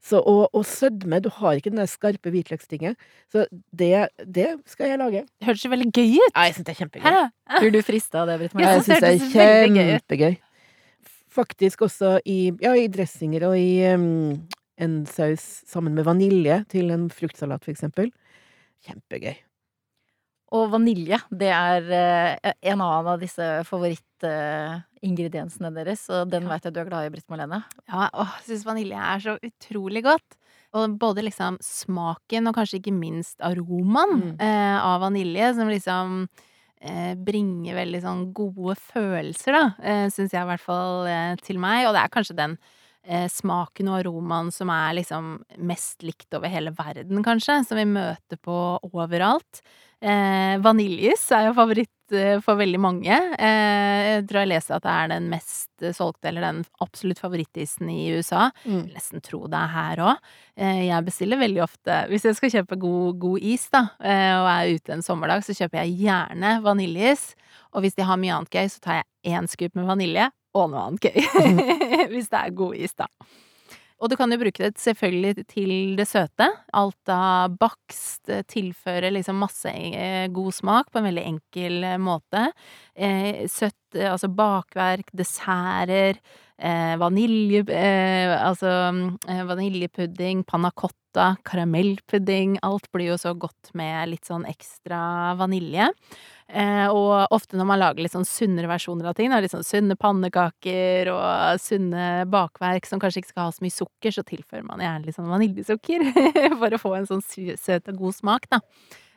så, og, og sødme Du har ikke den der skarpe hvitløkstinget. Så det, det skal jeg lage. Det hørtes jo veldig gøy ut. Ja, jeg syns det er kjempegøy. Hæ? Blir du frista av det, Britt Ja, Marie? Jeg syns det er kjempegøy. Faktisk også i, ja, i dressinger og i um, en saus sammen med vanilje til en fruktsalat, for eksempel. Kjempegøy. Og vanilje, det er eh, en annen av disse favorittingrediensene deres, og den veit jeg du er glad i, Britt Marlene. Ja, jeg syns vanilje er så utrolig godt. Og både liksom smaken og kanskje ikke minst aromaen Mm. eh, av vanilje, som liksom eh, bringer veldig sånn gode følelser, da, eh, syns jeg i hvert fall eh, til meg. Og det er kanskje den eh, smaken og aromaen som er liksom mest likt over hele verden, kanskje, som vi møter på overalt. Eh, Vaniljis er jo favoritt eh, for veldig mange. Eh, jeg tror jeg leser at det er den mest eh, solgte, eller den absolutt favorittisen i USA. Mm. Jeg nesten tro det er her òg. Jeg bestiller veldig ofte Hvis jeg skal kjøpe god, god is, da, eh, og er ute en sommerdag, så kjøper jeg gjerne vaniljeis. Og hvis de har mye annet gøy, så tar jeg én skup med vanilje og noe annet gøy. hvis det er god is, da. Og du kan jo bruke det selvfølgelig til det søte. Alt av bakst eh, tilfører liksom masse eh, god smak på en veldig enkel eh, måte. Søtt, altså bakverk, desserter, vanilje... Altså vaniljepudding, panna cotta, karamellpudding. Alt blir jo så godt med litt sånn ekstra vanilje. Eh, og ofte når man lager litt sånn sunnere versjoner av ting, da, litt sånn sunne pannekaker og sunne bakverk som kanskje ikke skal ha så mye sukker, så tilfører man gjerne litt sånn vaniljesukker for å få en sånn søt og god smak, da.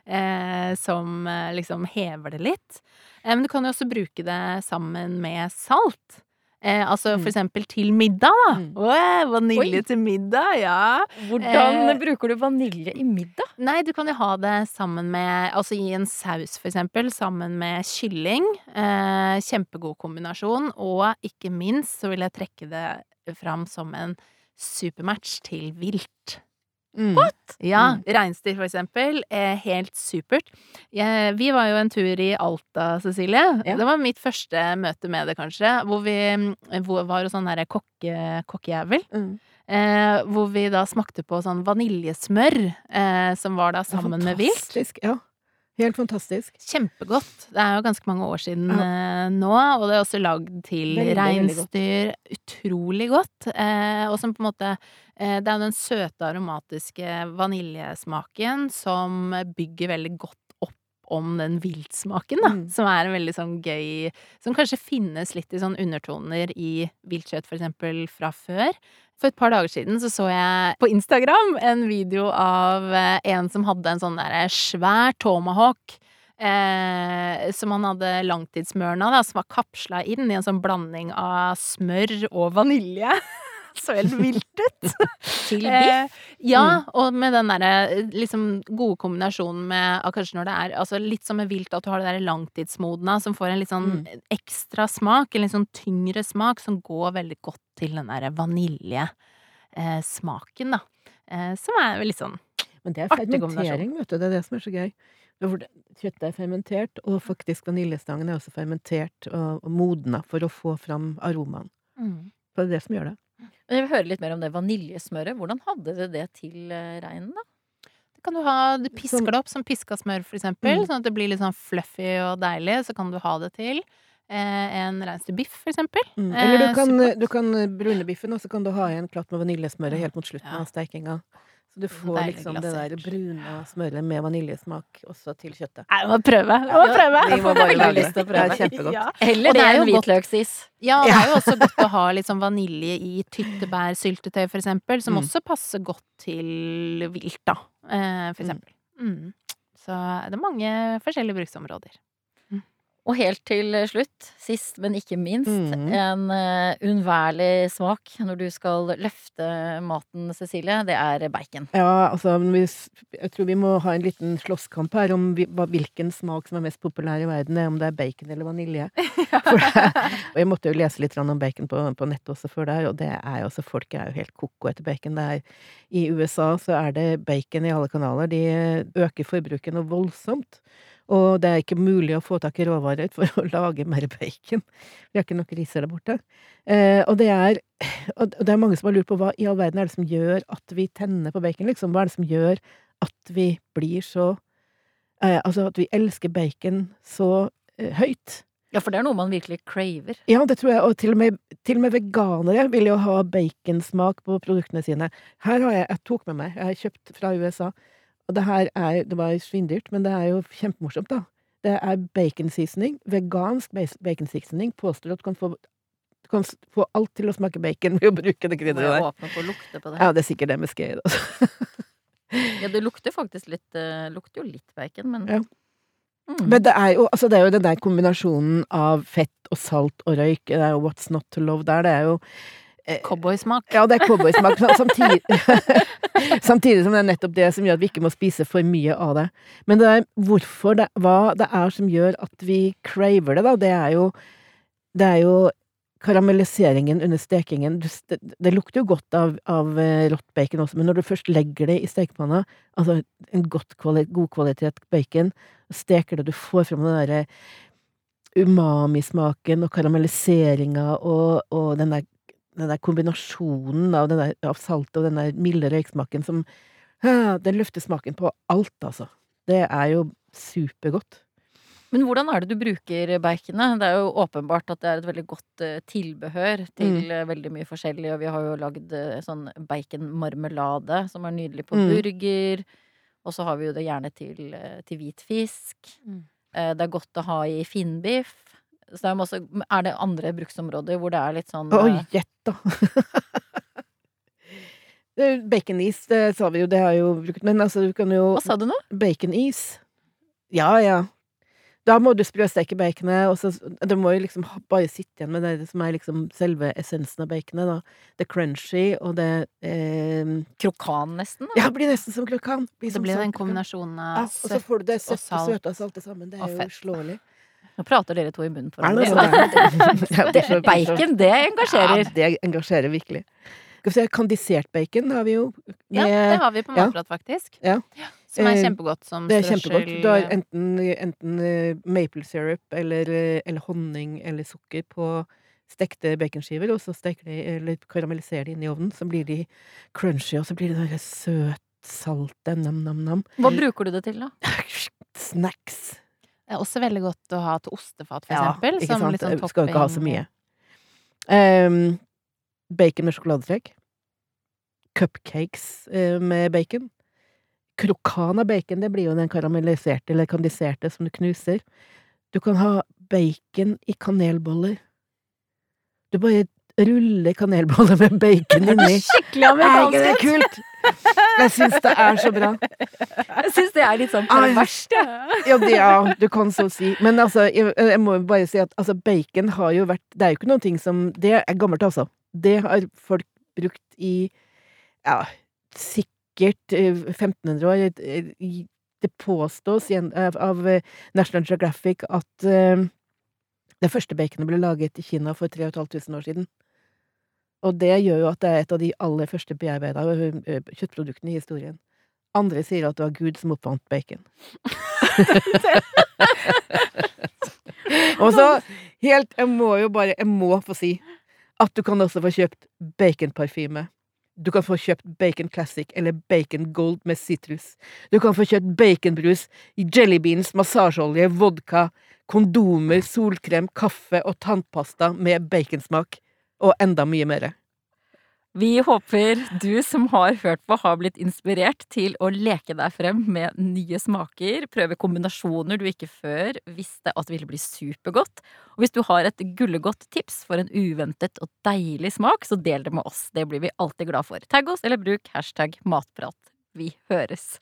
Eh, som eh, liksom hever det litt. Eh, men du kan jo også bruke det sammen med salt. Eh, altså Mm. for eksempel til middag, da. Mm. Åh, vanilje Oi. til middag, ja. Hvordan Eh, bruker du vanilje i middag? Nei, du kan jo ha det sammen med Altså i en saus, for eksempel, sammen med kylling. Eh, kjempegod kombinasjon. Og ikke minst så vil jeg trekke det fram som en supermatch til vilt. Mm. Ja, Mm. reinsdyr for eksempel. Eh, helt supert. Jeg, vi var jo en tur i Alta, Cecilie. Ja. Det var mitt første møte med det, kanskje. Hvor vi mm, hvor var hos sånn derre kokke, kokkejævel. Mm. Eh, hvor vi da smakte på sånn vaniljesmør, eh, som var da er sammen med vilt. Ja. Helt fantastisk. Kjempegodt. Det er jo ganske mange år siden Ja. eh, nå, og det er også lagd til reinsdyr. Utrolig godt. Eh, og som på en måte eh, Det er jo den søte, aromatiske vaniljesmaken som bygger veldig godt om den viltsmaken, da. Mm. Som er en veldig sånn gøy Som kanskje finnes litt i sånn undertoner i viltkjøtt, for eksempel, fra før. For et par dager siden så så jeg på Instagram en video av eh, en som hadde en sånn derre svær tomahawk. Eh, som han hadde langtidsmørna da, som var kapsla inn i en sånn blanding av smør og vanilje. Så helt vilt ut. Til biff? Eh, ja, og med den derre liksom gode kombinasjonen med kanskje når det er altså litt som med vilt, at du har det derre langtidsmodna som får en litt sånn ekstra smak, en litt sånn tyngre smak, som går veldig godt til den derre vaniljesmaken, da. Eh, som er litt sånn Men det er fermentering, vet du. Det er det som er så gøy. Kjøttet er fermentert, og faktisk vaniljestangen er også fermentert og, modna for å få fram aromaen. Det er det som gjør det. Jeg vil høre litt mer om det vaniljesmøret. Hvordan hadde dere det til eh, reinen, da? Det kan du ha Du pisker det opp som piska smør, for eksempel, Mm. sånn at det blir litt sånn fluffy og deilig. Så kan du ha det til eh, en reinsdyrbiff, for eksempel. Mm. Eller Eh, du kan, supert. du kan brune biffen, og så kan du ha igjen en klatt med vaniljesmøret helt mot slutten Ja. av stekinga. Så du får deilig liksom det der glasert. brune smøret med vaniljesmak også til kjøttet. Nei, jeg må prøve. Jeg må prøve. vi må bare lage det. Det er kjempegodt. Ja. Eller Og det det er en jo hvitløksis. Ja, og det er jo også godt å ha litt sånn vanilje i tyttebærsyltetøy, for eksempel, som Mm. også passer godt til vilt, da, eh, for Mm. eksempel. Mm. Så det er mange forskjellige bruksområder. Og helt til slutt, sist men ikke minst, mm. en uh, unnværlig smak når du skal løfte maten, Cecilie, det er bacon. Ja, altså vi, Jeg tror vi må ha en liten slåsskamp her om vi, hvilken smak som er mest populær i verden. Om det er bacon eller vanilje. Det, og jeg måtte jo lese litt om bacon på, på nettet også før der, og det er jo altså Folk er jo helt ko-ko etter bacon. Det er, I USA så er det bacon i alle kanaler. De øker forbruket noe voldsomt. Og det er ikke mulig å få tak i råvarer for å lage mer bacon. Vi har ikke nok riser der borte. Eh, og det er og det er mange som har lurt på hva i all verden er det som gjør at vi tenner på bacon, liksom. Hva er det som gjør at vi blir så eh, Altså at vi elsker bacon så eh, høyt. Ja, for det er noe man virkelig craver. Ja, det tror jeg, og til og med, til og med veganere vil jo ha baconsmak på produktene sine. Her har jeg, jeg tok med meg, jeg har kjøpt fra USA, og det her er, det var svindyrt, men det er jo kjempemorsomt da. Det er bacon seasoning, vegansk bacon seasoning, påstår at du kan få, du kan få alt til å smake bacon ved å bruke det krydderet der. åpne på å lukte på det. Ja, det er sikkert det med skreid, altså. Ja, det lukter faktisk litt eh, Lukter jo litt bacon, men Ja. Mm. Men det er jo, altså det er jo den der kombinasjonen av fett og salt og røyk, det er jo what's not to love der, det er jo Cowboysmak. Ja, det er cowboysmak, samtidig, samtidig som det er nettopp det som gjør at vi ikke må spise for mye av det. Men det er hvorfor det, hva det er som gjør at vi craver det, da, det er jo Det er jo karamelliseringen under stekingen. Det, det lukter jo godt av, av eh, rått bacon også, men når du først legger det i stekepanna, altså en godt kvali, god kvalitet bacon, steker det, du får fram den derre umamismaken og karamelliseringa og, og den der den der kombinasjonen av, den der, av saltet og den der milde røyksmaken som ja, Den løfter smaken på alt, altså. Det er jo supergodt. Men hvordan er det du bruker baconet? Det er jo åpenbart at det er et veldig godt eh, tilbehør til Mm. eh, veldig mye forskjellig, og vi har jo lagd eh, sånn baconmarmelade som er nydelig på Mm. burger. Og så har vi jo det gjerne til, eh, til hvit fisk. Mm. Eh, Det er godt å ha i finnbiff. Så det er, masse, er det andre bruksområder hvor det er litt sånn Oi, eh, gjett, da! Det- Baconis, det sa vi jo, det har jeg jo brukt, men altså, du kan jo Hva sa du nå? Baconis. Ja, ja. Da må du sprøsteke baconet, og så Det må jo liksom bare sitte igjen med det som er liksom selve essensen av baconet, da. Det crunchy og det eh, Krokan, nesten? da? Ja, det blir nesten som krokan. Det som blir salt den kombinasjonen av Ja, av og så søtt får du det og søtt og søte og salte sammen. Det er jo fett. Nå prater dere to i munnen på Er hverandre. sånn? Ja, Det, så- bacon, det engasjerer. Ja, det engasjerer virkelig. Skal vi se, kandisert bacon har vi jo. Ja, det har vi på ja. Matprat, faktisk. Ja. Som er Eh, kjempegodt som Det er kjempegodt. Du har enten, enten eh, maple syrup eller, eh, eller honning eller sukker på stekte baconskiver, og så steker de, eller karamelliserer de inn i ovnen, så blir de crunchy, og så blir det det der søt salte nam-nam-nam. Hva bruker du det til, da? Snacks. Det er også veldig godt å ha til ostefat, for Ja, eksempel. ikke sant? sånn Jeg skal ikke ha så mye. Um, bacon med sjokoladetrekk. Cupcakes eh, med bacon. Krokan av bacon, det blir jo den karamelliserte eller kandiserte som du knuser. Du kan ha bacon i kanelboller. Du bare ruller kanelboller med bacon inni. Skikkelig Er ikke det kult? Jeg syns det er så bra. Jeg syns det er litt sånn perverst, jeg. Ja, det, ja, du kan så si. Men altså, jeg, jeg må bare si at altså, bacon har jo vært Det er jo ikke noen ting som Det er gammelt, altså. Det har folk brukt i ja, sikkert eh, 1500 år. Eh, Det påstås av, av eh, National Geographic at eh, det første baconet ble laget i Kina for 3500 år siden. Og det gjør jo at det er et av de aller første bearbeida eh, kjøttproduktene i historien. Andre sier at det var Gud som oppfant bacon. Og så, helt Jeg må jo bare Jeg må få si at du kan også få kjøpt baconparfyme. Du kan få kjøpt Bacon Classic eller Bacon Gold med sitrus. Du kan få kjøpt baconbrus, jellybeans, massasjeolje, vodka, kondomer, solkrem, kaffe og tannpasta med baconsmak. Og enda mye mer. Vi håper du som har hørt på, har blitt inspirert til å leke deg frem med nye smaker, prøve kombinasjoner du ikke før visste at ville bli supergodt. Og hvis du har et gullegodt tips for en uventet og deilig smak, så del det med oss. Det blir vi alltid glad for. Tagg oss, eller bruk hashtag matprat. Vi høres.